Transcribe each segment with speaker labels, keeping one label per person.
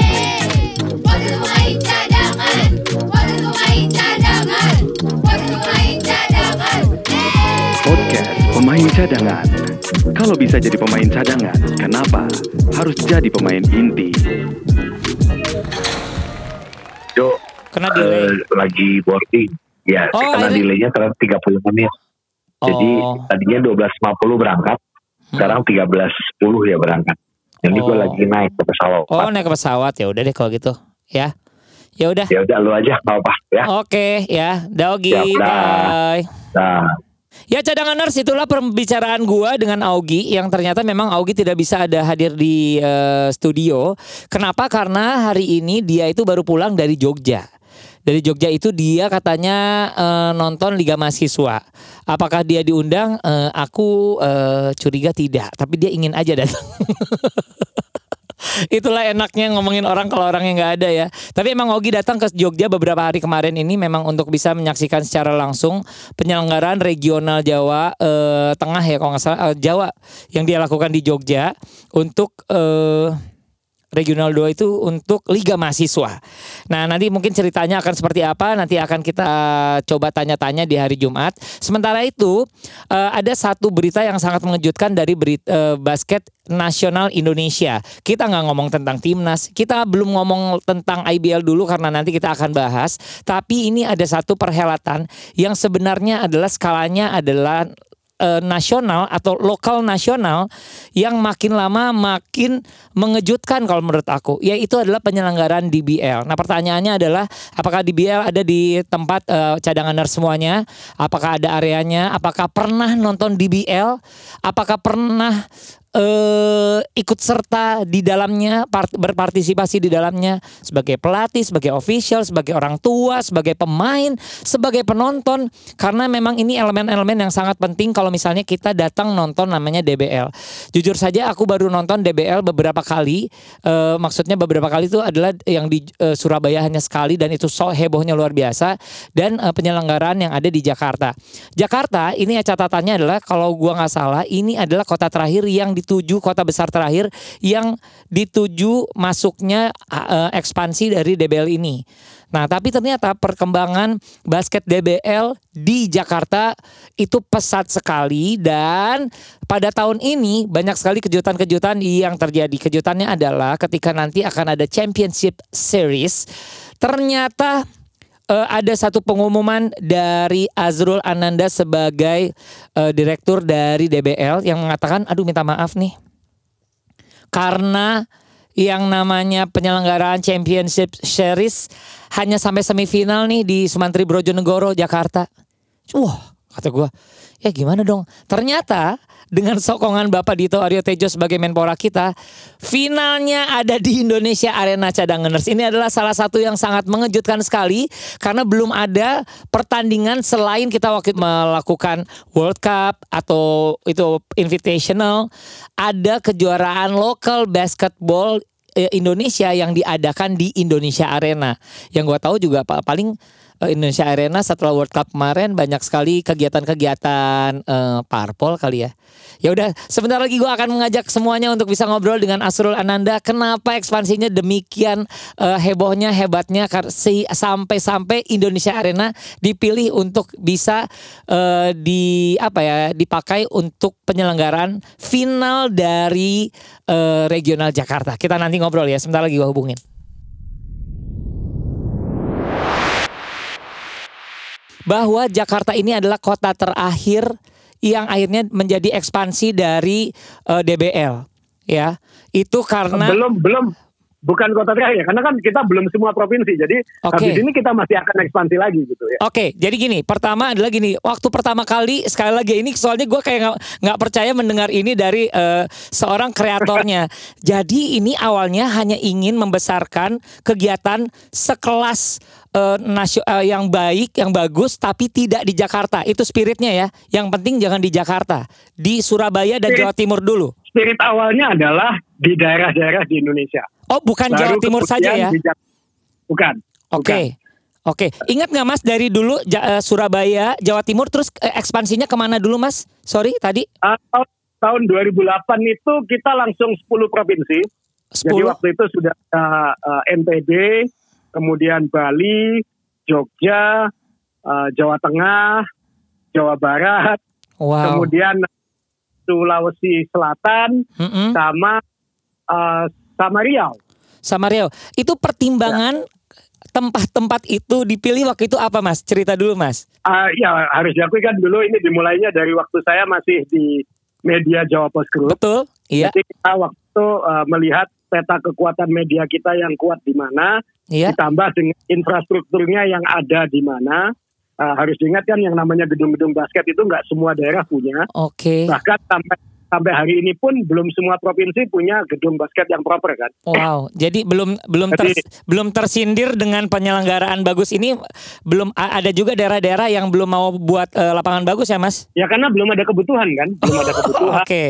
Speaker 1: Waktu main cadangan, waktu main cadangan, waktu main cadangan.
Speaker 2: Podcast Pemain Cadangan. Kalau bisa jadi pemain cadangan, kenapa harus jadi pemain inti?
Speaker 3: Jo,
Speaker 4: Kena delay.
Speaker 3: eh, lagi boarding. Ya,
Speaker 4: Oh,
Speaker 3: karena
Speaker 4: akhirnya-
Speaker 3: delaynya ternyata 30 menit. Jadi
Speaker 4: Oh.
Speaker 3: tadinya 12.50 berangkat, sekarang 13.10 ya berangkat. Jadi gue
Speaker 4: Oh.
Speaker 3: lagi naik ke pesawat.
Speaker 4: Oh naik ke pesawat ya udah deh kalau gitu ya. Ya udah.
Speaker 3: Ya udah lu aja nggak apa ya.
Speaker 4: Oke ya, Dogi,
Speaker 3: Siap, dah.
Speaker 4: bye.
Speaker 3: Nah,
Speaker 4: Ya cadanganers itulah pembicaraan gua dengan Augie yang ternyata memang Augie tidak bisa ada hadir di eh, studio. Kenapa? Karena hari ini dia itu baru pulang dari Jogja. Dari Jogja itu dia katanya eh, nonton Liga Mahasiswa. Apakah dia diundang? Eh, aku eh, curiga tidak, tapi dia ingin aja datang. Itulah enaknya ngomongin orang kalau orangnya nggak ada ya. Tapi emang Ogi datang ke Jogja beberapa hari kemarin ini memang untuk bisa menyaksikan secara langsung penyelenggaraan regional Jawa eh, Tengah ya kalau nggak salah eh, Jawa yang dia lakukan di Jogja untuk eh, Regional 2 itu untuk Liga Mahasiswa. Nah, nanti mungkin ceritanya akan seperti apa nanti akan kita coba tanya-tanya di hari Jumat. Sementara itu, eh, ada satu berita yang sangat mengejutkan dari berita, eh, basket nasional Indonesia. Kita nggak ngomong tentang timnas, kita belum ngomong tentang IBL dulu karena nanti kita akan bahas. Tapi ini ada satu perhelatan yang sebenarnya adalah skalanya adalah eh, nasional atau lokal nasional yang makin lama makin mengejutkan kalau menurut aku yaitu adalah penyelenggaraan DBL. Nah pertanyaannya adalah apakah DBL ada di tempat eh, cadanganer semuanya? Apakah ada areanya? Apakah pernah nonton DBL? Apakah pernah eh ikut serta di dalamnya, part- berpartisipasi di dalamnya sebagai pelatih, sebagai official, sebagai orang tua, sebagai pemain, sebagai penonton karena memang ini elemen-elemen yang sangat penting kalau misalnya kita datang nonton namanya DBL. Jujur saja aku baru nonton DBL beberapa kali, eh, maksudnya beberapa kali itu adalah yang di eh, Surabaya hanya sekali dan itu so hebohnya luar biasa dan eh, penyelenggaraan yang ada di Jakarta. Jakarta ini ya catatannya adalah kalau gua nggak salah ini adalah kota terakhir yang dituju kota besar terakhir yang dituju masuknya uh, ekspansi dari DBL ini. Nah, tapi ternyata perkembangan basket DBL di Jakarta itu pesat sekali dan pada tahun ini banyak sekali kejutan-kejutan yang terjadi. Kejutannya adalah ketika nanti akan ada Championship Series, ternyata eh, ada satu pengumuman dari Azrul Ananda sebagai eh, direktur dari DBL yang mengatakan, aduh minta maaf nih, karena yang namanya penyelenggaraan Championship Series hanya sampai semifinal nih di Sumantri Brojonegoro Jakarta. Wah, kata gua, ya gimana dong? Ternyata dengan sokongan Bapak Dito Aryo Tejo sebagai menpora kita, finalnya ada di Indonesia Arena Cadanganers. Ini adalah salah satu yang sangat mengejutkan sekali karena belum ada pertandingan selain kita waktu melakukan World Cup atau itu Invitational, ada kejuaraan lokal basketball eh, Indonesia yang diadakan di Indonesia Arena. Yang gua tahu juga pa- paling Indonesia Arena setelah World Cup kemarin banyak sekali kegiatan-kegiatan eh, parpol kali ya. Ya udah, sebentar lagi gua akan mengajak semuanya untuk bisa ngobrol dengan Asrul Ananda. Kenapa ekspansinya demikian eh, hebohnya, hebatnya sampai-sampai Indonesia Arena dipilih untuk bisa eh, di apa ya, dipakai untuk penyelenggaraan final dari eh, regional Jakarta. Kita nanti ngobrol ya, sebentar lagi gua hubungin. Bahwa Jakarta ini adalah kota terakhir yang akhirnya menjadi ekspansi dari eh, DBL ya itu karena
Speaker 5: belum belum bukan kota terakhir karena kan kita belum semua provinsi jadi
Speaker 4: Oke.
Speaker 5: habis ini kita masih akan ekspansi lagi gitu ya
Speaker 4: Oke, jadi gini, pertama adalah gini, waktu pertama kali sekali lagi ini soalnya gue kayak nggak percaya mendengar ini dari eh, seorang kreatornya. jadi ini awalnya hanya ingin membesarkan kegiatan sekelas eh, nasio- eh, yang baik, yang bagus, tapi tidak di Jakarta. Itu spiritnya ya. Yang penting jangan di Jakarta, di Surabaya dan Jawa Timur dulu.
Speaker 5: spirit awalnya adalah di daerah-daerah di Indonesia
Speaker 4: Oh, bukan Jawa
Speaker 5: Baru
Speaker 4: Timur saja ya?
Speaker 5: di Jak- bukan
Speaker 4: Oke.
Speaker 5: bukan.
Speaker 4: Oke, ingat nggak Mas dari dulu Ja- eh, Surabaya, Jawa Timur, terus ekspansinya ke mana dulu Mas? Sorry tadi
Speaker 5: Ah, tahun, tahun 2008 itu kita langsung 10 provinsi. Jadi
Speaker 4: 10.
Speaker 5: waktu itu sudah ada eh, NTB, kemudian Bali, Jogja, eh, Jawa Tengah, Jawa Barat,
Speaker 4: Wow.
Speaker 5: kemudian Sulawesi Selatan,
Speaker 4: Mm-mm.
Speaker 5: sama eh, sama Riau.
Speaker 4: Sama Riau. Itu pertimbangan tempat-tempat itu dipilih waktu itu apa Mas? Cerita dulu Mas.
Speaker 5: Ah, ya harus diakui kan dulu ini dimulainya dari waktu saya masih di media Jawa Post Group.
Speaker 4: Betul? Iya.
Speaker 5: Jadi kita waktu eh, melihat peta kekuatan media kita yang kuat di mana,
Speaker 4: Iya.
Speaker 5: ditambah dengan infrastrukturnya yang ada di mana. Eh, harus diingat kan yang namanya gedung-gedung basket itu nggak semua daerah punya.
Speaker 4: Oke.
Speaker 5: Bahkan sampai sampai hari ini pun belum semua provinsi punya gedung basket yang proper kan.
Speaker 4: Wow, jadi belum belum ter,
Speaker 5: Jadi-
Speaker 4: belum tersindir dengan penyelenggaraan bagus ini belum ada juga daerah-daerah yang belum mau buat eh, lapangan bagus ya Mas?
Speaker 5: Ya karena belum ada kebutuhan kan, belum ada kebutuhan.
Speaker 4: Oke.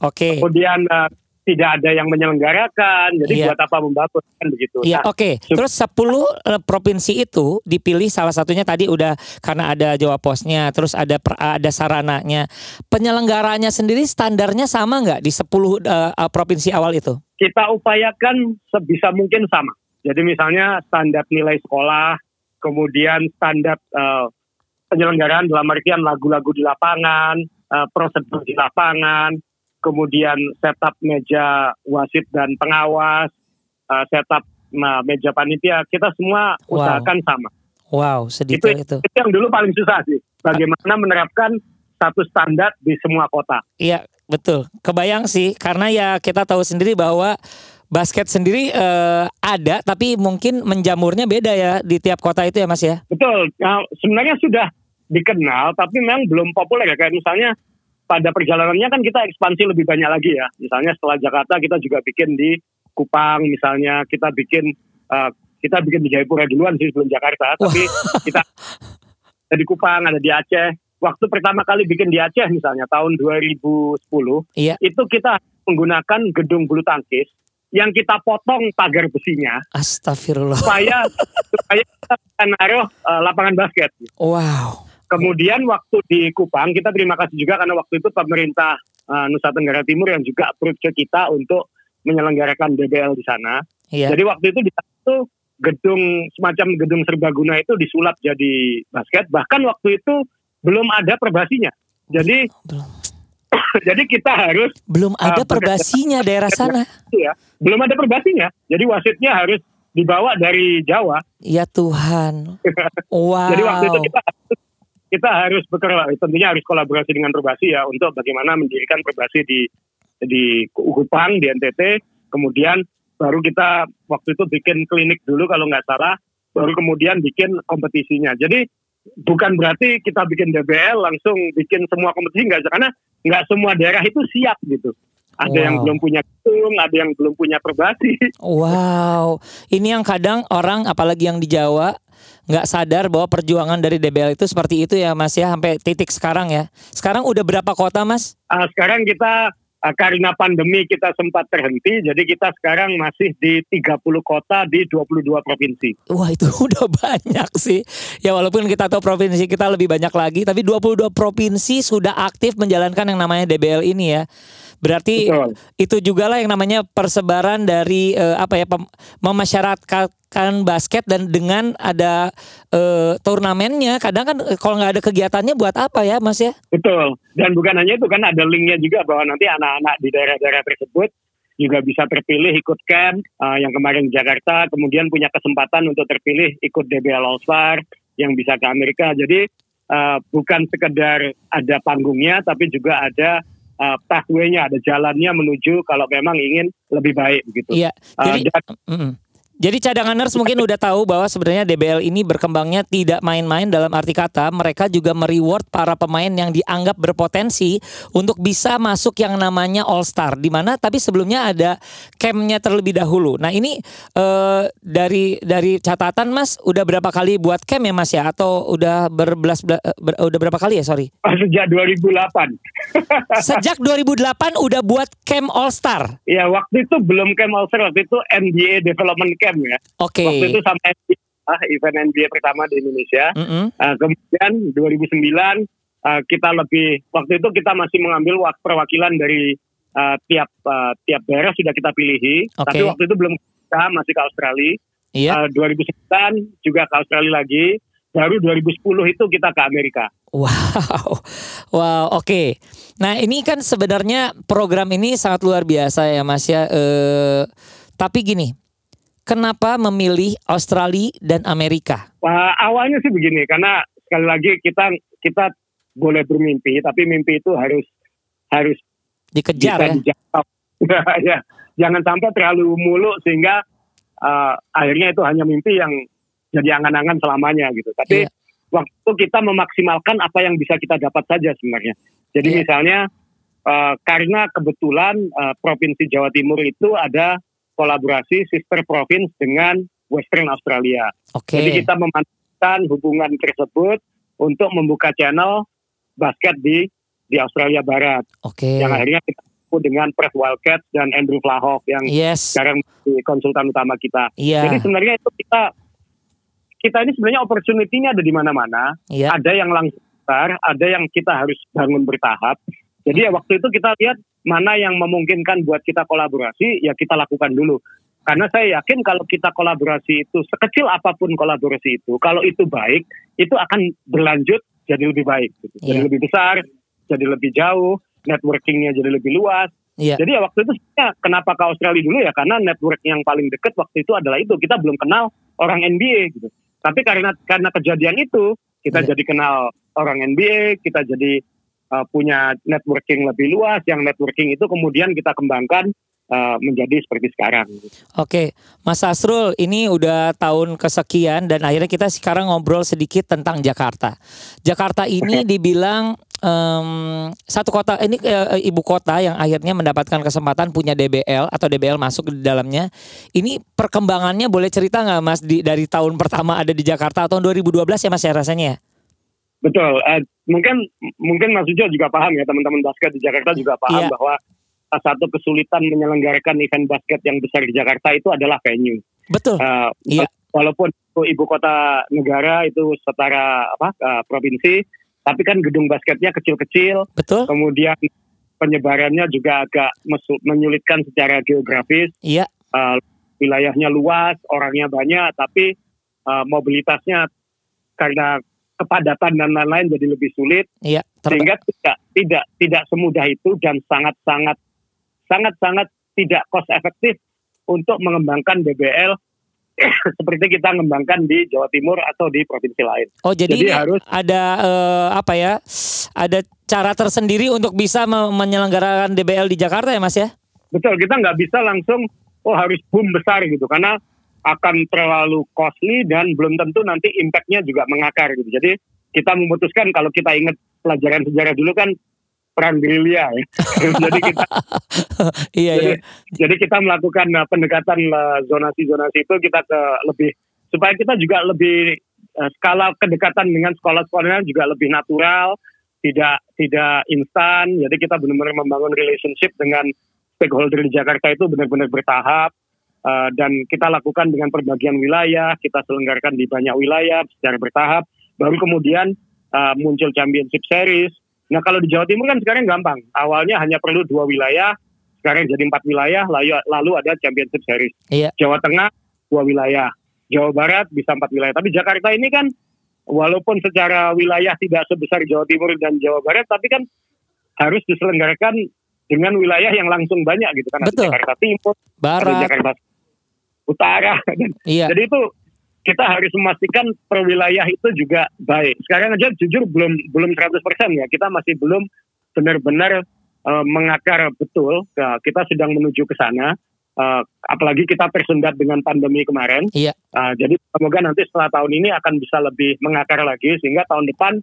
Speaker 4: Oke.
Speaker 5: Kemudian eh, tidak ada yang menyelenggarakan, jadi
Speaker 4: Iya.
Speaker 5: buat apa membangun kan begitu.
Speaker 4: Iya,
Speaker 5: Nah,
Speaker 4: oke.
Speaker 5: sup-
Speaker 4: Terus 10 eh, provinsi itu dipilih salah satunya tadi udah karena ada Jawa Posnya, terus ada per- ada sarananya. Penyelenggaranya sendiri standarnya sama nggak di 10 eh, eh, provinsi awal itu?
Speaker 5: kita upayakan sebisa mungkin sama. Jadi misalnya standar nilai sekolah, kemudian standar eh, penyelenggaraan dalam artian lagu-lagu di lapangan, eh, prosedur di lapangan, kemudian setup meja wasit dan pengawas, eh, setup nah, meja panitia, kita semua
Speaker 4: Wow.
Speaker 5: usahakan sama.
Speaker 4: Wow, sedetail itu.
Speaker 5: Itu yang dulu paling susah sih, bagaimana menerapkan satu standar di semua kota.
Speaker 4: Iya, betul. Kebayang sih karena ya kita tahu sendiri bahwa basket sendiri eh, ada tapi mungkin menjamurnya beda ya di tiap kota itu ya Mas ya.
Speaker 5: Betul. Nah, sebenarnya sudah dikenal, tapi memang belum populer ya. Kayak misalnya pada perjalanannya kan kita ekspansi lebih banyak lagi ya. Misalnya setelah Jakarta kita juga bikin di Kupang, misalnya kita bikin eh, kita bikin di Jayapura duluan sih sebelum Jakarta. Tapi kita ada di Kupang, ada di Aceh. Waktu pertama kali bikin di Aceh misalnya tahun 2010,
Speaker 4: Iya.
Speaker 5: itu kita menggunakan gedung bulu tangkis yang kita potong pagar besinya
Speaker 4: Astagfirullah.
Speaker 5: supaya supaya kita naruh eh, lapangan basket.
Speaker 4: Wow.
Speaker 5: Kemudian waktu di Kupang kita terima kasih juga karena waktu itu pemerintah eh, Nusa Tenggara Timur yang juga approve ke kita untuk menyelenggarakan DBL di sana.
Speaker 4: Iya.
Speaker 5: Jadi waktu itu di itu gedung semacam gedung serbaguna itu disulap jadi basket. Bahkan waktu itu belum ada perbasinya. Jadi
Speaker 4: Belum.
Speaker 5: jadi kita harus
Speaker 4: Belum ada
Speaker 5: Ah,
Speaker 4: perbasinya daerah sana.
Speaker 5: ya belum ada perbasinya. Jadi wasitnya harus dibawa dari Jawa.
Speaker 4: Ya Tuhan. Wow.
Speaker 5: Jadi waktu itu kita kita harus bekerja, tentunya harus kolaborasi dengan Perbasi ya untuk bagaimana mendirikan Perbasi di di Kupang di NTT. Kemudian baru kita waktu itu bikin klinik dulu kalau nggak salah, baru kemudian bikin kompetisinya. Jadi bukan berarti kita bikin DBL langsung bikin semua kompetisi nggak karena nggak semua daerah itu siap gitu. Ada yang
Speaker 4: Wow.
Speaker 5: belum punya gedung, ada yang belum punya Perbasi.
Speaker 4: Wow, ini yang kadang orang apalagi yang di Jawa nggak sadar bahwa perjuangan dari DBL itu seperti itu ya Mas ya sampai titik sekarang ya. Sekarang udah berapa kota Mas?
Speaker 5: Ah, sekarang kita ah, karena pandemi kita sempat terhenti, jadi kita sekarang masih di 30 kota di 22 provinsi.
Speaker 4: Wah itu udah banyak sih. Ya walaupun kita tahu provinsi kita lebih banyak lagi, tapi 22 provinsi sudah aktif menjalankan yang namanya DBL ini ya. Berarti
Speaker 5: Betul.
Speaker 4: itu juga lah yang namanya persebaran dari eh, apa ya pem- memasyarakatkan basket dan dengan ada eh, turnamennya. Kadang kan eh, kalau nggak ada kegiatannya buat apa ya Mas ya?
Speaker 5: Betul. Dan bukan hanya itu kan ada linknya juga bahwa nanti anak-anak di daerah-daerah tersebut juga bisa terpilih ikut camp ah, yang kemarin di Jakarta, kemudian punya kesempatan untuk terpilih ikut DBL All Star yang bisa ke Amerika. Jadi ah, bukan sekedar ada panggungnya, tapi juga ada ah, pathway-nya, ada jalannya menuju kalau memang ingin lebih baik begitu.
Speaker 4: Iya. Jadi
Speaker 5: dan-
Speaker 4: Mm-mm. Jadi cadanganers mungkin udah tahu bahwa sebenarnya DBL ini berkembangnya tidak main-main dalam arti kata mereka juga mereward para pemain yang dianggap berpotensi untuk bisa masuk yang namanya All Star di mana tapi sebelumnya ada campnya terlebih dahulu. Nah ini eh, dari dari catatan Mas udah berapa kali buat camp ya Mas ya atau udah berbelas ber- udah berapa kali ya sorry
Speaker 5: sejak 2008.
Speaker 4: sejak 2008 udah buat camp All Star.
Speaker 5: Ya waktu itu belum camp All Star, waktu itu NBA Development Camp ya.
Speaker 4: Oke.
Speaker 5: Waktu itu sama ah, event NBA pertama di Indonesia.
Speaker 4: Mm-mm.
Speaker 5: Uh, kemudian 2009 uh, kita lebih waktu itu kita masih mengambil wak- perwakilan dari uh, tiap uh, tiap daerah sudah kita pilihi,
Speaker 4: Oke.
Speaker 5: tapi waktu itu belum kita masih ke Australia.
Speaker 4: Iya.
Speaker 5: Uh, 2009 juga ke Australia lagi. Baru 2010 itu kita ke Amerika.
Speaker 4: Wow, wow, oke. Nah ini kan sebenarnya program ini sangat luar biasa ya Mas ya. Eh, tapi gini, kenapa memilih Australia dan Amerika?
Speaker 5: Wah, awalnya sih begini, karena sekali lagi kita kita boleh bermimpi, tapi mimpi itu harus harus
Speaker 4: Dikejar ya?
Speaker 5: dijangkau. ya, jangan sampai terlalu muluk sehingga uh, akhirnya itu hanya mimpi yang jadi angan-angan selamanya gitu. Tapi
Speaker 4: Iya.
Speaker 5: waktu kita memaksimalkan apa yang bisa kita dapat saja sebenarnya. Jadi
Speaker 4: Iya.
Speaker 5: misalnya uh, karena kebetulan uh, provinsi Jawa Timur itu ada kolaborasi sister province dengan Western Australia.
Speaker 4: Oke.
Speaker 5: Jadi kita memanfaatkan hubungan tersebut untuk membuka channel basket di di Australia Barat
Speaker 4: Oke.
Speaker 5: yang akhirnya kita ketemu dengan Fred Wildcats dan Andrew Flahoff yang
Speaker 4: Yes.
Speaker 5: sekarang di konsultan utama kita.
Speaker 4: Iya.
Speaker 5: Jadi sebenarnya itu kita kita ini sebenarnya opportunity-nya ada di mana-mana.
Speaker 4: Iya.
Speaker 5: Ada yang langsung besar, ada yang kita harus bangun bertahap. Jadi ya waktu itu kita lihat mana yang memungkinkan buat kita kolaborasi, ya kita lakukan dulu. Karena saya yakin kalau kita kolaborasi itu sekecil apa pun kolaborasi itu, kalau itu baik, itu akan berlanjut jadi lebih baik, gitu. jadi
Speaker 4: Iya.
Speaker 5: lebih besar, jadi lebih jauh, networkingnya jadi lebih luas.
Speaker 4: Iya.
Speaker 5: Jadi ya waktu itu sebenarnya kenapa ke Australia dulu ya karena network yang paling dekat waktu itu adalah itu kita belum kenal orang NBA gitu. Tapi karena karena kejadian itu kita
Speaker 4: Iya.
Speaker 5: jadi kenal orang NBA, kita jadi uh, punya networking lebih luas. Yang networking itu kemudian kita kembangkan uh, menjadi seperti sekarang.
Speaker 4: Oke, Mas Asrul, ini udah tahun kesekian dan akhirnya kita sekarang ngobrol sedikit tentang Jakarta. Jakarta ini dibilang em, satu kota ini eh, ibu kota yang akhirnya mendapatkan kesempatan punya DBL atau DBL masuk di dalamnya. Ini perkembangannya boleh cerita nggak Mas di, dari tahun pertama ada di Jakarta tahun 2012 ya Mas ya rasanya? ya?
Speaker 5: Betul. Uh, mungkin mungkin Mas Ujo juga paham ya teman-teman basket di Jakarta juga paham
Speaker 4: Iya.
Speaker 5: bahwa salah satu kesulitan menyelenggarakan event basket yang besar di Jakarta itu adalah venue.
Speaker 4: Betul.
Speaker 5: Uh,
Speaker 4: Iya.
Speaker 5: Walaupun itu ibu kota negara itu setara apa uh, provinsi, tapi kan gedung basketnya kecil-kecil,
Speaker 4: Betul?
Speaker 5: kemudian penyebarannya juga agak menyulitkan secara geografis.
Speaker 4: Iya.
Speaker 5: Uh, wilayahnya luas, orangnya banyak, tapi uh, mobilitasnya karena kepadatan dan lain-lain jadi lebih sulit,
Speaker 4: Iya.
Speaker 5: Sehingga tidak tidak tidak semudah itu dan sangat-sangat sangat-sangat tidak cost efektif untuk mengembangkan BBL seperti kita mengembangkan di Jawa Timur atau di provinsi lain.
Speaker 4: Oh jadi,
Speaker 5: Jadi
Speaker 4: ini
Speaker 5: harus-
Speaker 4: ada eh, apa ya? Ada cara tersendiri untuk bisa me- menyelenggarakan DBL di Jakarta ya Mas ya?
Speaker 5: Betul, kita nggak bisa langsung oh harus boom besar gitu karena akan terlalu costly dan belum tentu nanti impact-nya juga mengakar gitu. Jadi kita memutuskan kalau kita ingat pelajaran sejarah dulu kan perang gerilya ya. Jadi kita
Speaker 4: iya
Speaker 5: jadi,
Speaker 4: iya.
Speaker 5: jadi kita melakukan uh, pendekatan uh, zonasi-zonasi itu kita ke lebih supaya kita juga lebih uh, skala kedekatan dengan sekolah-sekolahnya juga lebih natural, tidak tidak instan. Jadi kita benar-benar membangun relationship dengan stakeholder di Jakarta itu benar-benar bertahap uh, dan kita lakukan dengan perbagian wilayah, kita selenggarakan di banyak wilayah secara bertahap. Baru kemudian uh, muncul championship series. Nah kalau di Jawa Timur kan sekarang gampang. Awalnya hanya perlu dua wilayah, sekarang jadi empat wilayah, lalu, lalu ada championship series.
Speaker 4: Iya.
Speaker 5: Jawa Tengah dua wilayah, Jawa Barat bisa empat wilayah. Tapi Jakarta ini kan walaupun secara wilayah tidak sebesar Jawa Timur dan Jawa Barat, tapi kan harus diselenggarakan dengan wilayah yang langsung banyak gitu kan. Ada
Speaker 4: Betul.
Speaker 5: Jakarta Timur, ada
Speaker 4: Barat.
Speaker 5: Jakarta Utara.
Speaker 4: Iya.
Speaker 5: Jadi itu kita harus memastikan per wilayah itu juga baik. Sekarang aja jujur belum belum 100% ya. Kita masih belum benar-benar eh, mengakar betul. Nah, kita sedang menuju ke sana. Eh, apalagi kita tersendat dengan pandemi kemarin.
Speaker 4: Iya.
Speaker 5: Eh, jadi semoga nanti setelah tahun ini akan bisa lebih mengakar lagi sehingga tahun depan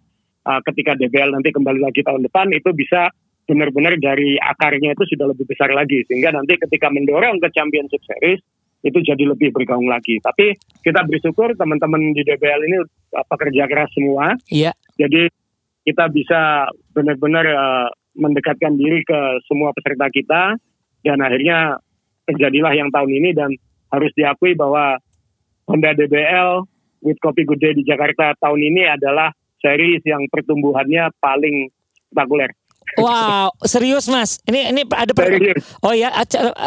Speaker 5: eh, ketika DBL nanti kembali lagi tahun depan itu bisa benar-benar dari akarnya itu sudah lebih besar lagi sehingga nanti ketika mendorong ke championship series itu jadi lebih bergaung lagi. Tapi kita bersyukur teman-teman di DBL ini uh, pekerja keras semua.
Speaker 4: Iya.
Speaker 5: Jadi kita bisa benar-benar uh, mendekatkan diri ke semua peserta kita dan akhirnya terjadilah yang tahun ini dan harus diakui bahwa Honda DBL with Kopi Good Day di Jakarta tahun ini adalah series yang pertumbuhannya paling spektakuler.
Speaker 4: Wow, serius Mas. Ini ini ada per-
Speaker 5: Serius.
Speaker 4: Oh ya,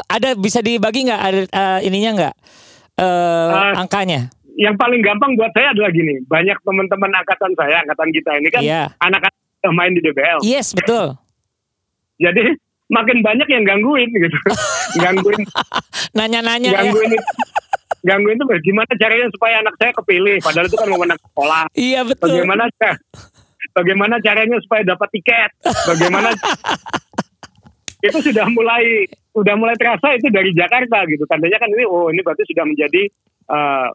Speaker 4: ada bisa dibagi nggak ada eh, ininya nggak? Eh
Speaker 5: Ah.
Speaker 4: angkanya.
Speaker 5: Yang paling gampang buat saya adalah gini, banyak teman-teman angkatan saya, angkatan kita ini kan
Speaker 4: Iya.
Speaker 5: anak-anak main di DBL.
Speaker 4: Yes, betul.
Speaker 5: Jadi makin banyak yang gangguin gitu. gangguin
Speaker 4: Nanya-nanya ya.
Speaker 5: gangguin itu gangguin itu gimana caranya supaya anak saya kepilih padahal itu kan wewenang sekolah.
Speaker 4: Iya, betul.
Speaker 5: Bagaimana ca- bagaimana caranya supaya dapat tiket? Bagaimana itu sudah mulai sudah mulai terasa itu dari Jakarta gitu. Tandanya kan ini oh ini berarti sudah menjadi eh,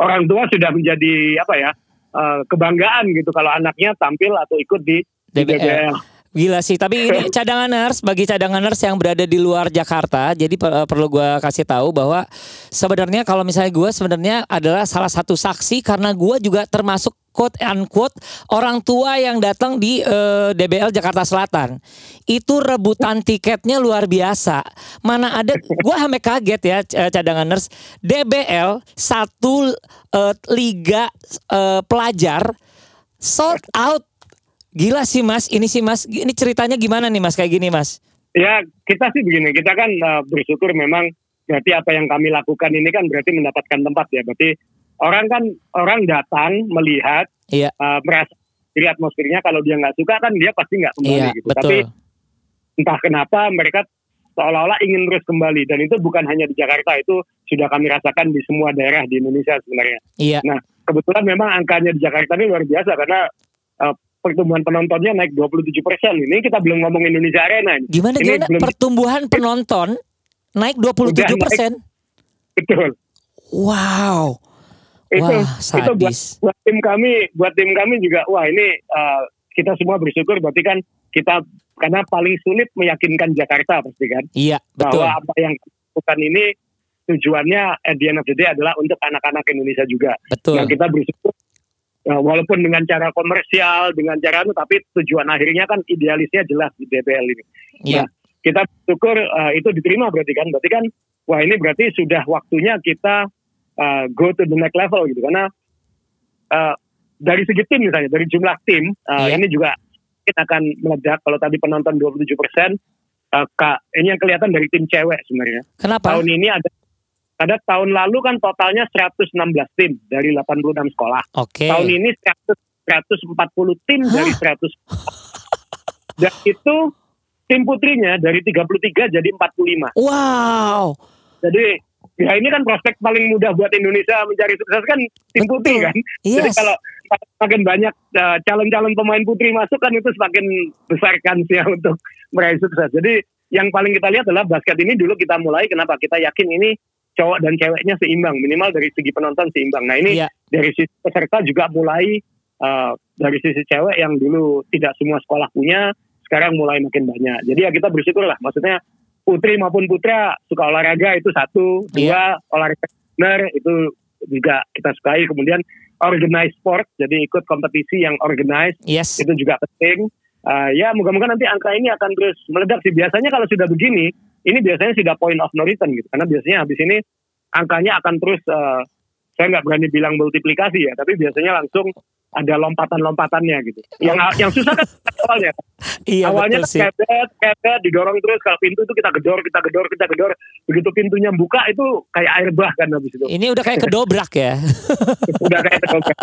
Speaker 5: orang tua sudah menjadi apa ya? eh, kebanggaan gitu kalau anaknya tampil atau ikut di di
Speaker 4: DBL. Gila sih, tapi ini cadanganers bagi cadanganers yang berada di luar Jakarta, jadi per- perlu gua kasih tahu bahwa sebenarnya kalau misalnya gua sebenarnya adalah salah satu saksi karena gua juga termasuk quote unquote orang tua yang datang di eh, DBL Jakarta Selatan. Itu rebutan tiketnya luar biasa. Mana ada gua sampai kaget ya eh, cadanganers DBL satu eh, liga eh, pelajar sold out Gila sih mas, ini sih mas, ini ceritanya gimana nih mas kayak gini mas?
Speaker 5: Ya kita sih begini, kita kan eh, bersyukur memang berarti apa yang kami lakukan ini kan berarti mendapatkan tempat ya. Berarti orang kan orang datang melihat
Speaker 4: Iya,
Speaker 5: eh, merasa diri atmosfernya kalau dia nggak suka kan dia pasti nggak kembali
Speaker 4: iya
Speaker 5: gitu. Tapi
Speaker 4: betul.
Speaker 5: entah kenapa mereka seolah-olah ingin terus kembali dan itu bukan hanya di Jakarta itu sudah kami rasakan di semua daerah di Indonesia sebenarnya.
Speaker 4: Iya,
Speaker 5: Kebetulan memang angkanya di Jakarta ini luar biasa karena pertumbuhan penontonnya naik 27 persen. Ini kita belum ngomong Indonesia Arena.
Speaker 4: Gimana
Speaker 5: Ini
Speaker 4: gimana
Speaker 5: belum-
Speaker 4: pertumbuhan penonton naik 27 persen?
Speaker 5: Betul.
Speaker 4: Wow,
Speaker 5: itu
Speaker 4: wah
Speaker 5: itu buat,
Speaker 4: sadis.
Speaker 5: buat tim kami buat tim kami juga wah ini uh, kita semua bersyukur berarti kan kita karena paling sulit meyakinkan Jakarta pasti kan
Speaker 4: Iya betul.
Speaker 5: bahwa apa yang lakukan ini tujuannya at the end of the day adalah untuk anak-anak Indonesia juga
Speaker 4: Betul.
Speaker 5: yang kita bersyukur walaupun dengan cara komersial dengan cara itu tapi tujuan akhirnya kan idealisnya jelas di DBL ini
Speaker 4: Iya.
Speaker 5: kita bersyukur uh, itu diterima berarti kan berarti kan wah ini berarti sudah waktunya kita uh, go to the next level gitu karena uh, dari segi tim misalnya dari jumlah tim uh,
Speaker 4: Iya.
Speaker 5: ini juga mungkin akan meledak kalau tadi penonton 27 persen kak ini yang kelihatan dari tim cewek sebenarnya
Speaker 4: Kenapa?
Speaker 5: tahun ini ada ada tahun lalu kan totalnya 116 tim dari 86 sekolah
Speaker 4: Oke.
Speaker 5: tahun ini 100 140 tim dari 100 dan itu tim putrinya dari 33 jadi 45
Speaker 4: Wow.
Speaker 5: jadi ya ini kan prospek paling mudah buat Indonesia mencari sukses kan tim
Speaker 4: Betul.
Speaker 5: putri kan jadi
Speaker 4: Yes.
Speaker 5: kalau semakin banyak uh, calon-calon pemain putri masuk kan itu semakin besar kansnya untuk meraih sukses jadi yang paling kita lihat adalah basket ini dulu kita mulai kenapa kita yakin ini cowok dan ceweknya seimbang minimal dari segi penonton seimbang. Nah ini
Speaker 4: Iya.
Speaker 5: dari sisi peserta juga mulai uh, dari sisi cewek yang dulu tidak semua sekolah punya sekarang mulai makin banyak. Jadi ya kita bersyukur lah maksudnya putri maupun putra suka olahraga itu satu dua olahraga benar itu juga kita sukai. Kemudian organized sport jadi ikut kompetisi yang organized
Speaker 4: Yes.
Speaker 5: itu juga penting. Uh, ya moga-moga nanti angka ini akan terus meledak sih. Biasanya kalau sudah begini ini biasanya sudah point of no return gitu. Karena biasanya habis ini angkanya akan terus uh, saya nggak berani bilang multiplikasi ya tapi biasanya langsung ada lompatan-lompatannya gitu yang yang susah kan awalnya
Speaker 4: Iya
Speaker 5: awalnya
Speaker 4: betul sih.
Speaker 5: kebet kebet didorong terus kalau pintu itu kita gedor kita gedor kita gedor begitu pintunya buka itu kayak air bah kan habis itu
Speaker 4: Ini udah kayak kedobrak ya.
Speaker 5: udah kayak kedobrak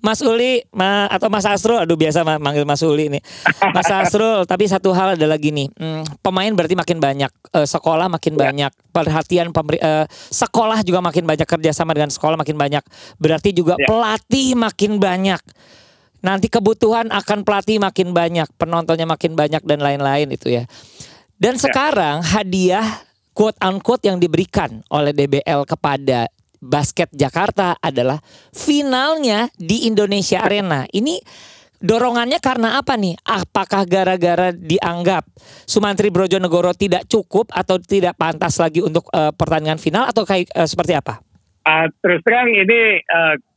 Speaker 4: Mas Uli ma, atau Mas Asrul, aduh biasa ma- manggil Mas Uli nih. Mas Asrul, tapi satu hal adalah gini, hmm, pemain berarti makin banyak, eh, sekolah makin
Speaker 5: Ya.
Speaker 4: banyak, perhatian pemberi, eh, sekolah juga makin banyak kerjasama dengan sekolah makin banyak, berarti juga
Speaker 5: Ya.
Speaker 4: pelatih makin banyak. Nanti kebutuhan akan pelatih makin banyak, penontonnya makin banyak dan lain-lain itu ya. Dan
Speaker 5: Ya.
Speaker 4: sekarang hadiah quote unquote yang diberikan oleh DBL kepada basket Jakarta adalah finalnya di Indonesia Arena. Ini dorongannya karena apa nih? Apakah gara-gara dianggap Sumantri Brojonegoro tidak cukup atau tidak pantas lagi untuk eh, pertandingan final atau kayak eh, seperti apa?
Speaker 5: Ah, terus terang ini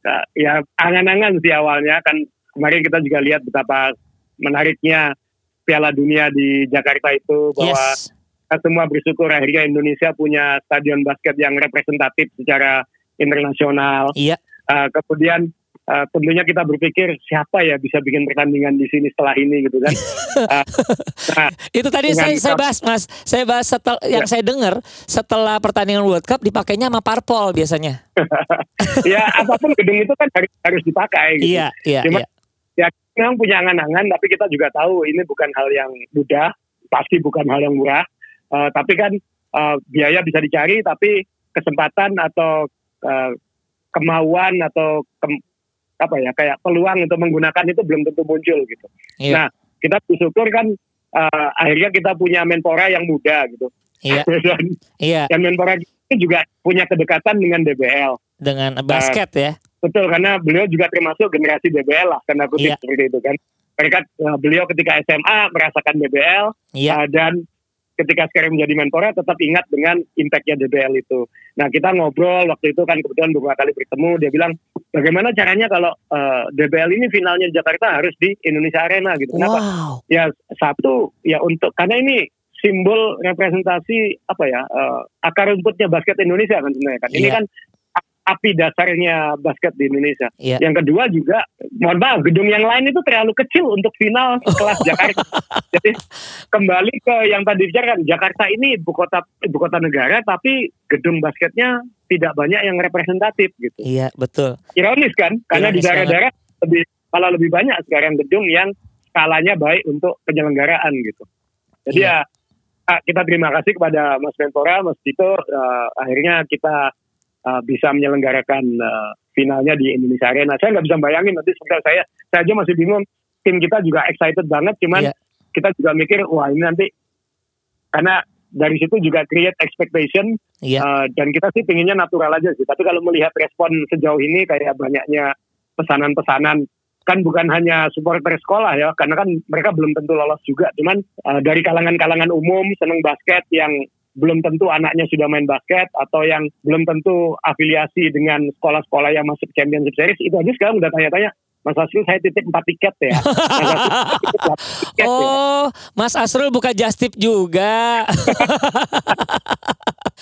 Speaker 5: ka- ya angan-angan sih awalnya kan kemarin kita juga lihat betapa menariknya Piala Dunia di Jakarta itu bahwa
Speaker 4: Yes.
Speaker 5: kita semua bersyukur akhirnya Indonesia punya stadion basket yang representatif secara internasional.
Speaker 4: Iya.
Speaker 5: Uh, kemudian uh, tentunya kita berpikir siapa ya bisa bikin pertandingan di sini setelah ini gitu kan. Uh, nah,
Speaker 4: Itu tadi saya, saya bahas Mas. Saya bahas setel, yang
Speaker 5: Ya.
Speaker 4: saya dengar setelah pertandingan World Cup dipakainya sama parpol biasanya.
Speaker 5: ya apa pun gedung itu kan harus harus dipakai. Gitu.
Speaker 4: Iya, iya,
Speaker 5: Cuma-
Speaker 4: iya.
Speaker 5: Ya memang punya angan-angan, tapi kita juga tahu ini bukan hal yang mudah, pasti bukan hal yang murah. Uh, tapi kan uh, biaya bisa dicari, tapi kesempatan atau uh, kemauan atau kem- apa ya kayak peluang untuk menggunakan itu belum tentu muncul gitu.
Speaker 4: Iya.
Speaker 5: Nah kita bersyukur kan uh, akhirnya kita punya menpora yang muda gitu.
Speaker 4: Iya,
Speaker 5: dan,
Speaker 4: iya.
Speaker 5: dan menpora ini juga punya kedekatan dengan DBL.
Speaker 4: Dengan basket ya.
Speaker 5: Betul karena beliau juga termasuk generasi DBL lah karena kutip
Speaker 4: Iya.
Speaker 5: seperti itu kan. Mereka eh, beliau ketika SMA merasakan DBL
Speaker 4: Iya.
Speaker 5: eh, dan ketika sekarang menjadi menpora tetap ingat dengan impactnya DBL itu. Nah kita ngobrol waktu itu kan kebetulan beberapa kali bertemu dia bilang bagaimana caranya kalau eh, DBL ini finalnya di Jakarta harus di Indonesia Arena gitu. Kenapa?
Speaker 4: Wow.
Speaker 5: Ya satu ya untuk karena ini simbol representasi apa ya eh, akar rumputnya basket Indonesia kan sebenarnya kan. Ini
Speaker 4: Iya.
Speaker 5: kan api dasarnya basket di Indonesia.
Speaker 4: Iya.
Speaker 5: Yang kedua juga mohon maaf gedung yang lain itu terlalu kecil untuk final kelas Jakarta. Jadi kembali ke yang tadi bicarakan Jakarta ini ibu kota ibu kota negara tapi gedung basketnya tidak banyak yang representatif gitu.
Speaker 4: Iya, betul.
Speaker 5: Ironis kan? Karena di
Speaker 4: Ironis
Speaker 5: daerah-daerah lebih malah lebih banyak sekarang gedung yang skalanya baik untuk penyelenggaraan gitu. Jadi
Speaker 4: Iya.
Speaker 5: ya ah, kita terima kasih kepada Mas Menpora, Mas Tito. eh, akhirnya kita eh, bisa menyelenggarakan eh, finalnya di Indonesia Arena. Saya nggak bisa bayangin nanti sebentar saya saya aja masih bingung. Tim kita juga excited banget, cuman
Speaker 4: Iya.
Speaker 5: kita juga mikir wah ini nanti karena dari situ juga create expectation
Speaker 4: Iya.
Speaker 5: Uh, dan kita sih pinginnya natural aja sih. Tapi kalau melihat respon sejauh ini kayak banyaknya pesanan-pesanan kan bukan hanya supporter sekolah ya, karena kan mereka belum tentu lolos juga. Cuman uh, dari kalangan-kalangan umum seneng basket yang belum tentu anaknya sudah main basket atau yang belum tentu afiliasi dengan sekolah-sekolah yang masuk Championship Series itu aja sekarang udah tanya-tanya Mas Asrul saya titip 4 tiket ya. Mas Asrul, saya titip 8 tiket ya.
Speaker 4: Oh, Mas Asrul buka just tip juga.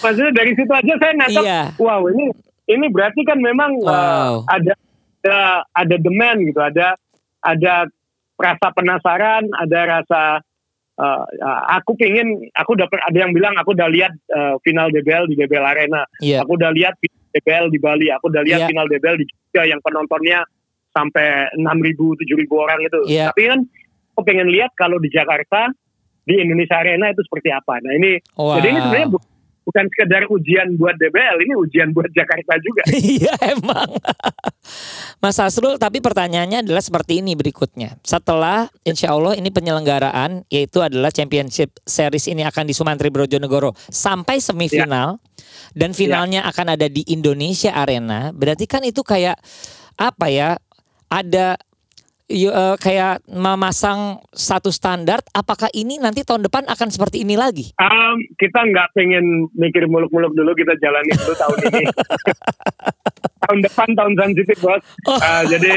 Speaker 5: Maksudnya dari situ aja saya nangkep
Speaker 4: iya.
Speaker 5: wow ini ini berarti kan memang uh,
Speaker 4: Wow.
Speaker 5: ada ada ada demand gitu ada ada rasa penasaran ada rasa uh, aku pingin aku dapat ada yang bilang aku udah lihat uh, final DBL di DBL Arena
Speaker 4: Iya.
Speaker 5: aku udah lihat DBL di Bali aku udah lihat
Speaker 4: Iya.
Speaker 5: final DBL di Jogja yang penontonnya sampai 6.000 7.000 orang itu
Speaker 4: Iya.
Speaker 5: tapi kan aku pengen lihat kalau di Jakarta di Indonesia Arena itu seperti apa nah ini
Speaker 4: Wow.
Speaker 5: jadi ini sebenarnya bukan sekedar ujian buat DBL, ini ujian buat Jakarta juga.
Speaker 4: Iya emang. Mas Asrul, tapi pertanyaannya adalah seperti ini berikutnya. Setelah insya Allah ini penyelenggaraan, yaitu adalah Championship Series ini akan di Sumantri Brojonegoro sampai semifinal, dan finalnya akan ada di Indonesia Arena. Berarti kan itu kayak apa ya? Ada eh, kayak memasang satu standar. Apakah ini nanti tahun depan akan seperti ini lagi?
Speaker 5: Um, kita nggak pengen mikir muluk-muluk dulu, kita jalani dulu tahun ini. tahun depan tahun sensitif bos. Uh, jadi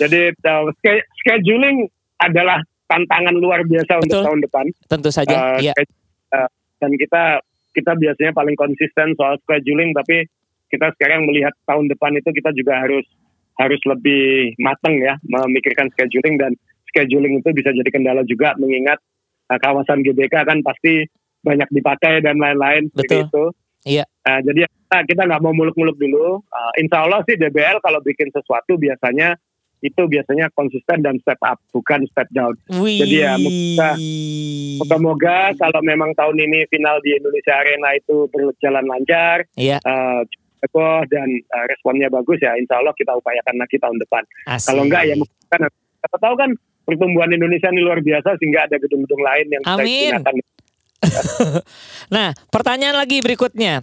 Speaker 5: jadi uh, scheduling adalah tantangan luar biasa untuk
Speaker 4: Betul.
Speaker 5: tahun depan.
Speaker 4: Tentu saja.
Speaker 5: Uh,
Speaker 4: Iya.
Speaker 5: uh, dan kita kita biasanya paling konsisten soal scheduling, tapi kita sekarang melihat tahun depan itu kita juga harus harus lebih matang ya memikirkan scheduling dan scheduling itu bisa jadi kendala juga mengingat uh, kawasan GBK kan pasti banyak dipakai dan lain-lain seperti itu.
Speaker 4: Iya.
Speaker 5: Uh, jadi kita kita nggak mau muluk-muluk dulu. Uh, insya Allah sih DBL kalau bikin sesuatu biasanya itu biasanya konsisten dan step up bukan step down.
Speaker 4: Wih.
Speaker 5: Jadi ya, kita- Moga-moga kalau memang tahun ini final di Indonesia Arena itu berjalan lancar,
Speaker 4: Iya.
Speaker 5: uh, heboh dan uh, responnya bagus ya, insya Allah kita upayakan lagi tahun depan.
Speaker 4: Asik.
Speaker 5: Kalau enggak ya mungkin kan kita tahu kan pertumbuhan Indonesia ini luar biasa sehingga ada gedung-gedung lain yang
Speaker 4: Amin.
Speaker 5: digunakan.
Speaker 4: Nah, pertanyaan lagi berikutnya.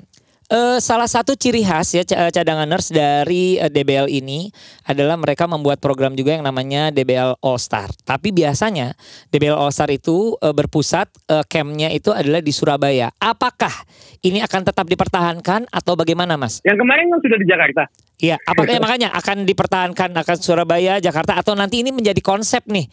Speaker 4: Eh, salah satu ciri khas ya ca- cadanganers dari eh, DBL ini adalah mereka membuat program juga yang namanya DBL All Star. Tapi biasanya DBL All Star itu eh, berpusat eh, campnya itu adalah di Surabaya. Apakah ini akan tetap dipertahankan atau bagaimana, Mas?
Speaker 5: Yang kemarin kan sudah di Jakarta.
Speaker 4: Iya, apakah ya, makanya akan dipertahankan akan Surabaya, Jakarta atau nanti ini menjadi konsep nih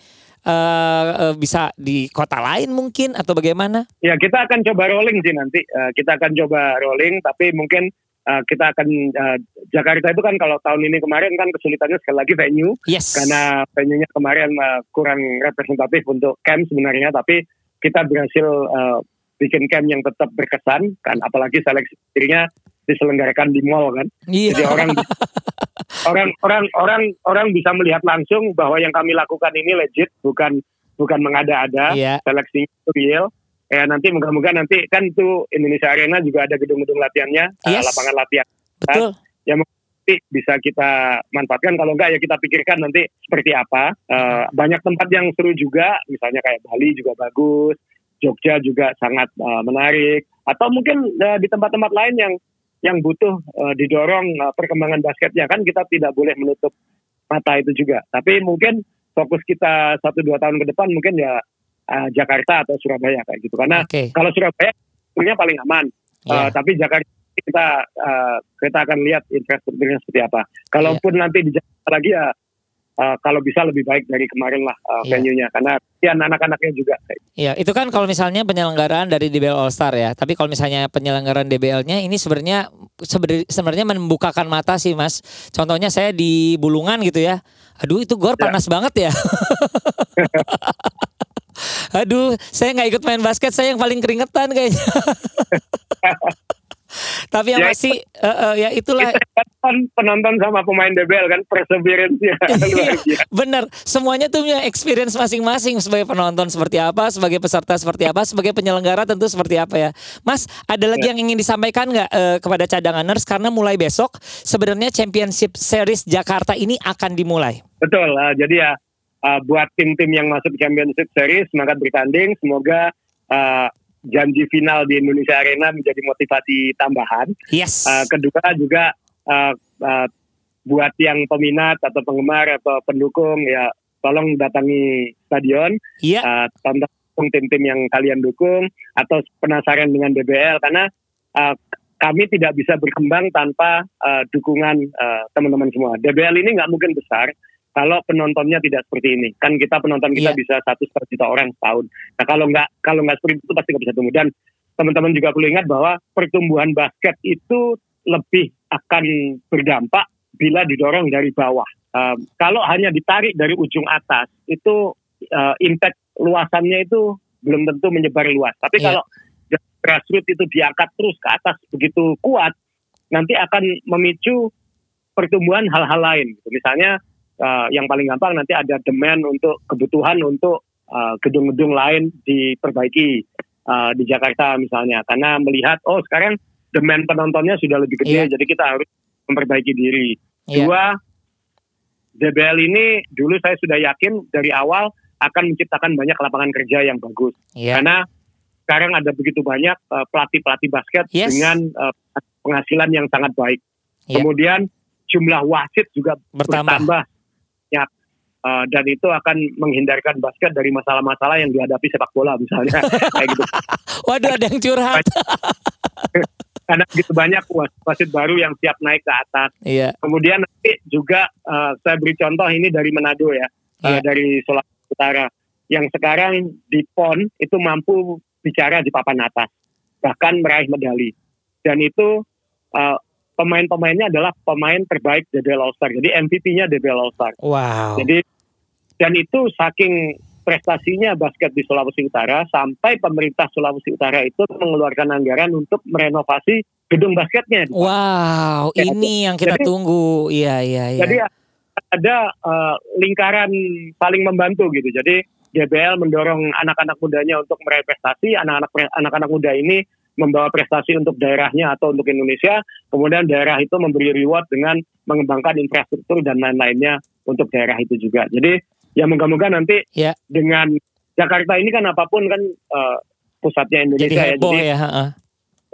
Speaker 4: eh, eh, bisa di kota lain mungkin atau bagaimana?
Speaker 5: Ya kita akan coba rolling sih nanti. Uh, kita akan coba rolling, tapi mungkin uh, kita akan uh, Jakarta itu kan kalau tahun ini kemarin kan kesulitannya sekali lagi venue
Speaker 4: Yes.
Speaker 5: karena venue-nya kemarin uh, kurang representatif untuk camp sebenarnya tapi kita berhasil uh, bikin camp yang tetap berkesan kan apalagi seleksi dirinya diselenggarakan di mall kan
Speaker 4: Iya.
Speaker 5: jadi orang orang orang orang orang bisa melihat langsung bahwa yang kami lakukan ini legit bukan bukan mengada-ada
Speaker 4: Iya.
Speaker 5: seleksi itu real ya nanti moga-moga nanti kan itu Indonesia Arena juga ada gedung-gedung latihannya uh,
Speaker 4: Yes.
Speaker 5: lapangan latihan
Speaker 4: Betul.
Speaker 5: nanti bisa kita manfaatkan kalau enggak ya kita pikirkan nanti seperti apa Eh, banyak tempat yang seru juga misalnya kayak Bali juga bagus Jogja juga sangat eh, menarik atau mungkin eh, di tempat-tempat lain yang yang butuh eh, didorong eh, perkembangan basketnya kan kita tidak boleh menutup mata itu juga tapi mungkin fokus kita satu dua tahun ke depan mungkin ya eh, Jakarta atau Surabaya kayak gitu karena
Speaker 4: Oke.
Speaker 5: kalau Surabaya sebenarnya paling aman
Speaker 4: Iya.
Speaker 5: Uh, tapi Jakarta kita uh, kita akan lihat infrastrukturnya seperti apa. Kalaupun nanti di Jakarta lagi ya uh, kalau bisa lebih baik dari kemarin lah uh,
Speaker 4: Iya.
Speaker 5: venue-nya karena ya anak-anaknya juga.
Speaker 4: Iya, itu kan kalau misalnya penyelenggaraan dari DBL All Star ya. Tapi kalau misalnya penyelenggaraan DBL-nya ini sebenarnya sebenarnya membukakan mata sih, Mas. Contohnya saya di Bulungan gitu ya. Aduh, itu gor
Speaker 5: Ya.
Speaker 4: panas banget ya. Aduh, saya nggak ikut main basket, saya yang paling keringetan kayaknya. Tapi yang
Speaker 5: Ya,
Speaker 4: masih eh, eh, ya itulah
Speaker 5: Kan penonton sama pemain DBL kan perseverance-nya
Speaker 4: Iya, bener. Semuanya tuh punya experience masing-masing sebagai penonton seperti apa, sebagai peserta seperti apa, sebagai penyelenggara tentu seperti apa ya. Mas, ada lagi yang ingin disampaikan nggak eh, kepada cadanganers karena mulai besok sebenarnya Championship Series Jakarta ini akan dimulai.
Speaker 5: Betul. uh, jadi ya uh, buat tim-tim yang masuk Championship Series semangat bertanding. Semoga uh, janji final di Indonesia Arena menjadi motivasi tambahan.
Speaker 4: Yes.
Speaker 5: Uh, kedua juga uh, uh, buat yang peminat atau penggemar atau pendukung ya tolong datangi stadion,
Speaker 4: Iya.
Speaker 5: uh, tonton tim-tim yang kalian dukung atau penasaran dengan DBL karena uh, kami tidak bisa berkembang tanpa uh, dukungan uh, teman-teman semua. DBL ini nggak mungkin besar kalau penontonnya tidak seperti ini. Kan kita penonton kita
Speaker 4: Iya.
Speaker 5: bisa satu setengah juta orang setahun. Nah kalau nggak kalau nggak seperti itu pasti nggak bisa tumbuh. Dan teman-teman juga perlu ingat bahwa pertumbuhan basket itu lebih akan berdampak bila didorong dari bawah. Um, kalau hanya ditarik dari ujung atas itu uh, impact luasannya itu belum tentu menyebar luas. Tapi
Speaker 4: Iya.
Speaker 5: kalau grassroots itu diangkat terus ke atas begitu kuat, nanti akan memicu pertumbuhan hal-hal lain. Misalnya uh, yang paling gampang nanti ada demand untuk kebutuhan untuk uh, gedung-gedung lain diperbaiki uh, di Jakarta misalnya, karena melihat oh sekarang demand penontonnya sudah lebih gede,
Speaker 4: Iya.
Speaker 5: jadi kita harus memperbaiki diri.
Speaker 4: Iya.
Speaker 5: Dua, DBL ini dulu saya sudah yakin dari awal akan menciptakan banyak lapangan kerja yang bagus.
Speaker 4: Iya.
Speaker 5: Karena sekarang ada begitu banyak uh, pelatih-pelatih basket
Speaker 4: Yes.
Speaker 5: dengan uh, penghasilan yang sangat baik.
Speaker 4: Iya.
Speaker 5: Kemudian jumlah wasit juga
Speaker 4: Bertambah.
Speaker 5: bertambah. Uh, dan itu akan menghindarkan basket dari masalah-masalah yang dihadapi sepak bola misalnya kayak gitu.
Speaker 4: Waduh, ada yang curhat.
Speaker 5: Karena begitu banyak was- wasit baru yang siap naik ke atas.
Speaker 4: Iya.
Speaker 5: Kemudian nanti juga uh, saya beri contoh ini dari Manado ya, uh,
Speaker 4: Iya.
Speaker 5: dari Sulawesi Utara, yang sekarang di PON itu mampu bicara di papan atas, bahkan meraih medali. Dan itu uh, pemain-pemainnya adalah pemain terbaik DBL All Star. Jadi MVP-nya DBL All Star.
Speaker 4: Wow.
Speaker 5: Jadi dan itu saking prestasinya basket di Sulawesi Utara sampai pemerintah Sulawesi Utara itu mengeluarkan anggaran untuk merenovasi gedung basketnya.
Speaker 4: Wow,
Speaker 5: Ya,
Speaker 4: ini yang kita
Speaker 5: jadi-
Speaker 4: tunggu. Iya, iya, iya.
Speaker 5: Jadi ada uh, lingkaran saling membantu gitu. Jadi DBL mendorong anak-anak mudanya untuk meraih prestasi, anak-anak anak-anak muda ini membawa prestasi untuk daerahnya atau untuk Indonesia. Kemudian daerah itu memberi reward dengan mengembangkan infrastruktur dan lain-lainnya untuk daerah itu juga. Jadi ya moga-moga nanti
Speaker 4: Ya.
Speaker 5: dengan Jakarta ini kan apa pun kan uh, pusatnya
Speaker 4: Jadi
Speaker 5: Indonesia ya.
Speaker 4: heboh
Speaker 5: Jadi
Speaker 4: ya. heeh.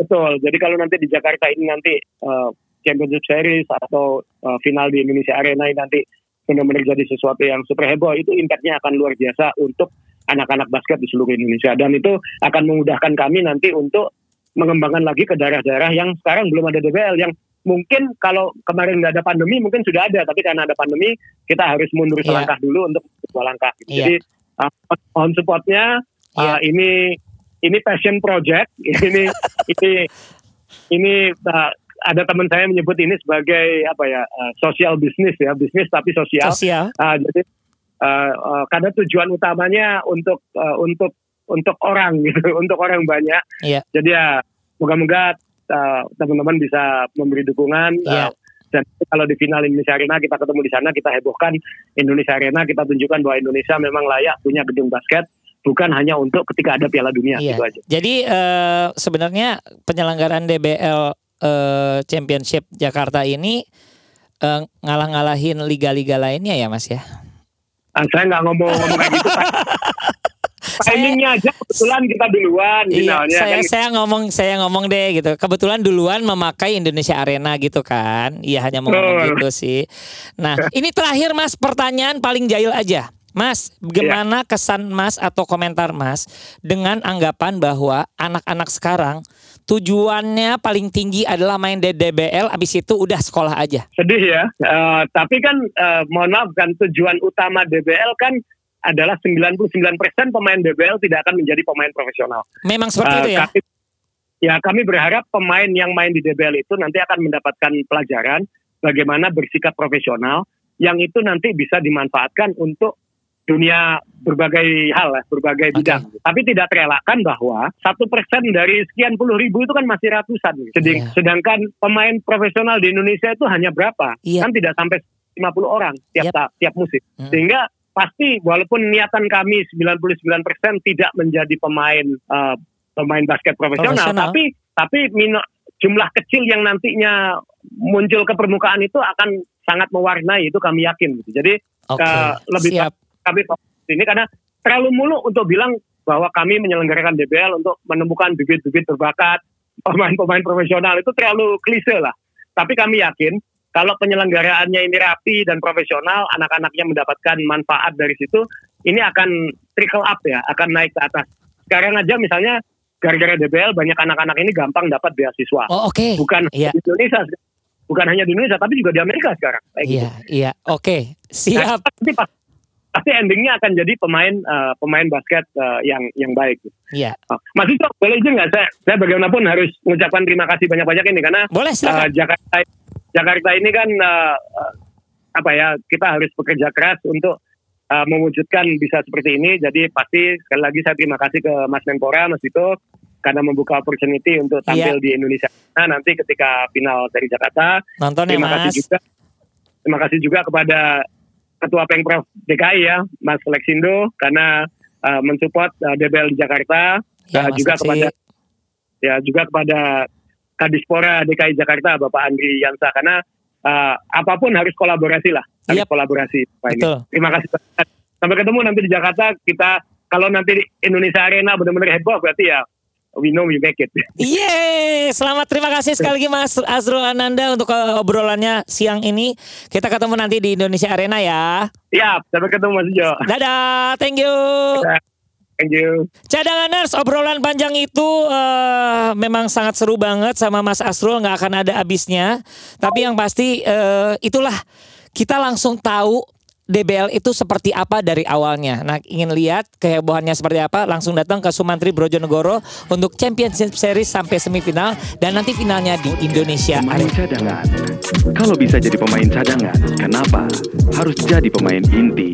Speaker 5: Betul. Jadi kalau nanti di Jakarta ini nanti uh, Championship Series atau uh, final di Indonesia Arena ini nanti benar-benar jadi sesuatu yang super heboh, itu impactnya akan luar biasa untuk anak-anak basket di seluruh Indonesia. Dan itu akan memudahkan kami nanti untuk mengembangkan lagi ke daerah-daerah yang sekarang belum ada DBL yang mungkin kalau kemarin nggak ada pandemi mungkin sudah ada tapi karena ada pandemi kita harus mundur
Speaker 4: Iya.
Speaker 5: selangkah dulu untuk dua langkah
Speaker 4: Iya.
Speaker 5: jadi uh, mohon supportnya
Speaker 4: Iya.
Speaker 5: uh, ini ini passion project ini ini ini uh, ada teman saya menyebut ini sebagai apa ya uh, social business ya bisnis tapi sosial.
Speaker 4: Sosial.
Speaker 5: Ah, jadi uh, uh, karena tujuan utamanya untuk uh, untuk untuk orang gitu, untuk orang banyak.
Speaker 4: Iya.
Speaker 5: Jadi ya moga-moga uh, teman-teman bisa memberi dukungan. uh,
Speaker 4: Iya.
Speaker 5: dan kalau di final Indonesia Arena kita ketemu di sana kita hebohkan Indonesia Arena kita tunjukkan bahwa Indonesia memang layak punya gedung basket bukan hanya untuk ketika ada Piala Dunia
Speaker 4: Iya.
Speaker 5: gitu aja.
Speaker 4: Jadi eh, sebenarnya penyelenggaraan DBL eh, Championship Jakarta ini eh, ngalah-ngalahin liga-liga lainnya ya Mas ya.
Speaker 5: Ah, saya nggak ngomong-ngomong kayak gitu. Pak. Timingnya aja kebetulan kita duluan
Speaker 4: Iya,
Speaker 5: finalnya
Speaker 4: saya
Speaker 5: kan.
Speaker 4: saya ngomong saya ngomong deh gitu. Kebetulan duluan memakai Indonesia Arena gitu kan. Iya hanya mau ngomong gitu sih. Nah, ini terakhir Mas pertanyaan paling jahil aja. Mas, gimana kesan Mas atau komentar Mas dengan anggapan bahwa anak-anak sekarang tujuannya paling tinggi adalah main di DBL abis itu udah sekolah aja.
Speaker 5: sedih ya. Eh, tapi kan eh, mohon maaf kan tujuan utama DBL kan adalah 99% pemain DBL tidak akan menjadi pemain profesional.
Speaker 4: Memang seperti
Speaker 5: Eh,
Speaker 4: itu ya.
Speaker 5: Kami, ya kami berharap pemain yang main di DBL itu nanti akan mendapatkan pelajaran bagaimana bersikap profesional yang itu nanti bisa dimanfaatkan untuk dunia berbagai hal, berbagai bidang. Tapi tidak terelakkan bahwa satu persen dari sekian puluh ribu itu kan masih ratusan. Sedang-
Speaker 4: Iya.
Speaker 5: Sedangkan pemain profesional di Indonesia itu hanya berapa?
Speaker 4: Iya.
Speaker 5: Kan tidak sampai 50 orang tiap
Speaker 4: Yep.
Speaker 5: tiap musim.
Speaker 4: Hmm.
Speaker 5: Sehingga pasti walaupun niatan kami 99% tidak menjadi pemain eh, pemain basket profesional,
Speaker 4: Profesional.
Speaker 5: tapi tapi mino- jumlah kecil yang nantinya muncul ke permukaan itu akan sangat mewarnai itu kami yakin. gitu. Jadi
Speaker 4: Oke,
Speaker 5: ke- lebih
Speaker 4: siap.
Speaker 5: kami ini karena terlalu mulu untuk bilang bahwa kami menyelenggarakan DBL untuk menemukan bibit-bibit berbakat pemain-pemain profesional itu terlalu klise lah. Tapi kami yakin kalau penyelenggaraannya ini rapi dan profesional, anak-anaknya mendapatkan manfaat dari situ, ini akan trickle up ya, akan naik ke atas. Sekarang aja misalnya gara-gara DBL banyak anak-anak ini gampang dapat beasiswa.
Speaker 4: Oh, oke.
Speaker 5: Bukan
Speaker 4: Iya.
Speaker 5: di Indonesia, bukan hanya di Indonesia, tapi juga di Amerika sekarang. Kayak gitu.
Speaker 4: Iya, iya. Oke, siap.
Speaker 5: Pasti pas- pasti endingnya akan jadi pemain eh, pemain basket eh, yang yang baik.
Speaker 4: Iya.
Speaker 5: Oh, Mas Ito, boleh izin nggak saya saya bagaimanapun harus mengucapkan terima kasih banyak-banyak ini karena
Speaker 4: Boleh
Speaker 5: eh,
Speaker 4: silakan.
Speaker 5: Jakarta Jakarta ini kan eh, apa ya kita harus bekerja keras untuk eh, mewujudkan bisa seperti ini. Jadi pasti sekali lagi saya terima kasih ke Mas Menpora, Mas Ito karena membuka opportunity untuk tampil di Indonesia. Nah nanti ketika final dari Jakarta,
Speaker 4: Nonton ya,
Speaker 5: terima
Speaker 4: Mas.
Speaker 5: kasih juga terima kasih juga kepada Ketua Pengprov DKI ya Mas Lexindo karena uh, mensupport uh, DBL di Jakarta
Speaker 4: Ya,
Speaker 5: Uh, juga
Speaker 4: Aksi.
Speaker 5: kepada ya juga kepada Kadispora DKI Jakarta Bapak Andri Yansa karena uh, apa pun harus kolaborasi lah harus
Speaker 4: Yap.
Speaker 5: kolaborasi Pak ini.
Speaker 4: Betul.
Speaker 5: terima kasih sampai ketemu nanti di Jakarta kita kalau nanti di Indonesia Arena benar-benar heboh berarti ya we know we make it
Speaker 4: Yeay, selamat terima kasih sekali lagi Mas Azrul Ananda untuk uh, obrolannya siang ini. Kita ketemu nanti di Indonesia Arena ya.
Speaker 5: ya sampai ketemu Mas Jo
Speaker 4: Dadah, thank you.
Speaker 5: Thank you
Speaker 4: Cadanganers, obrolan panjang itu eh, memang sangat seru banget sama Mas Asrul, nggak akan ada habisnya. Tapi yang pasti eh, itulah kita langsung tahu DBL itu seperti apa dari awalnya. Nah, ingin lihat kehebohannya seperti apa, langsung datang ke Sumantri Brojonegoro untuk Championship Series sampai semifinal dan nanti finalnya di Indonesia
Speaker 2: Pemain cadangan. Kalau bisa jadi pemain cadangan, kenapa harus jadi pemain inti?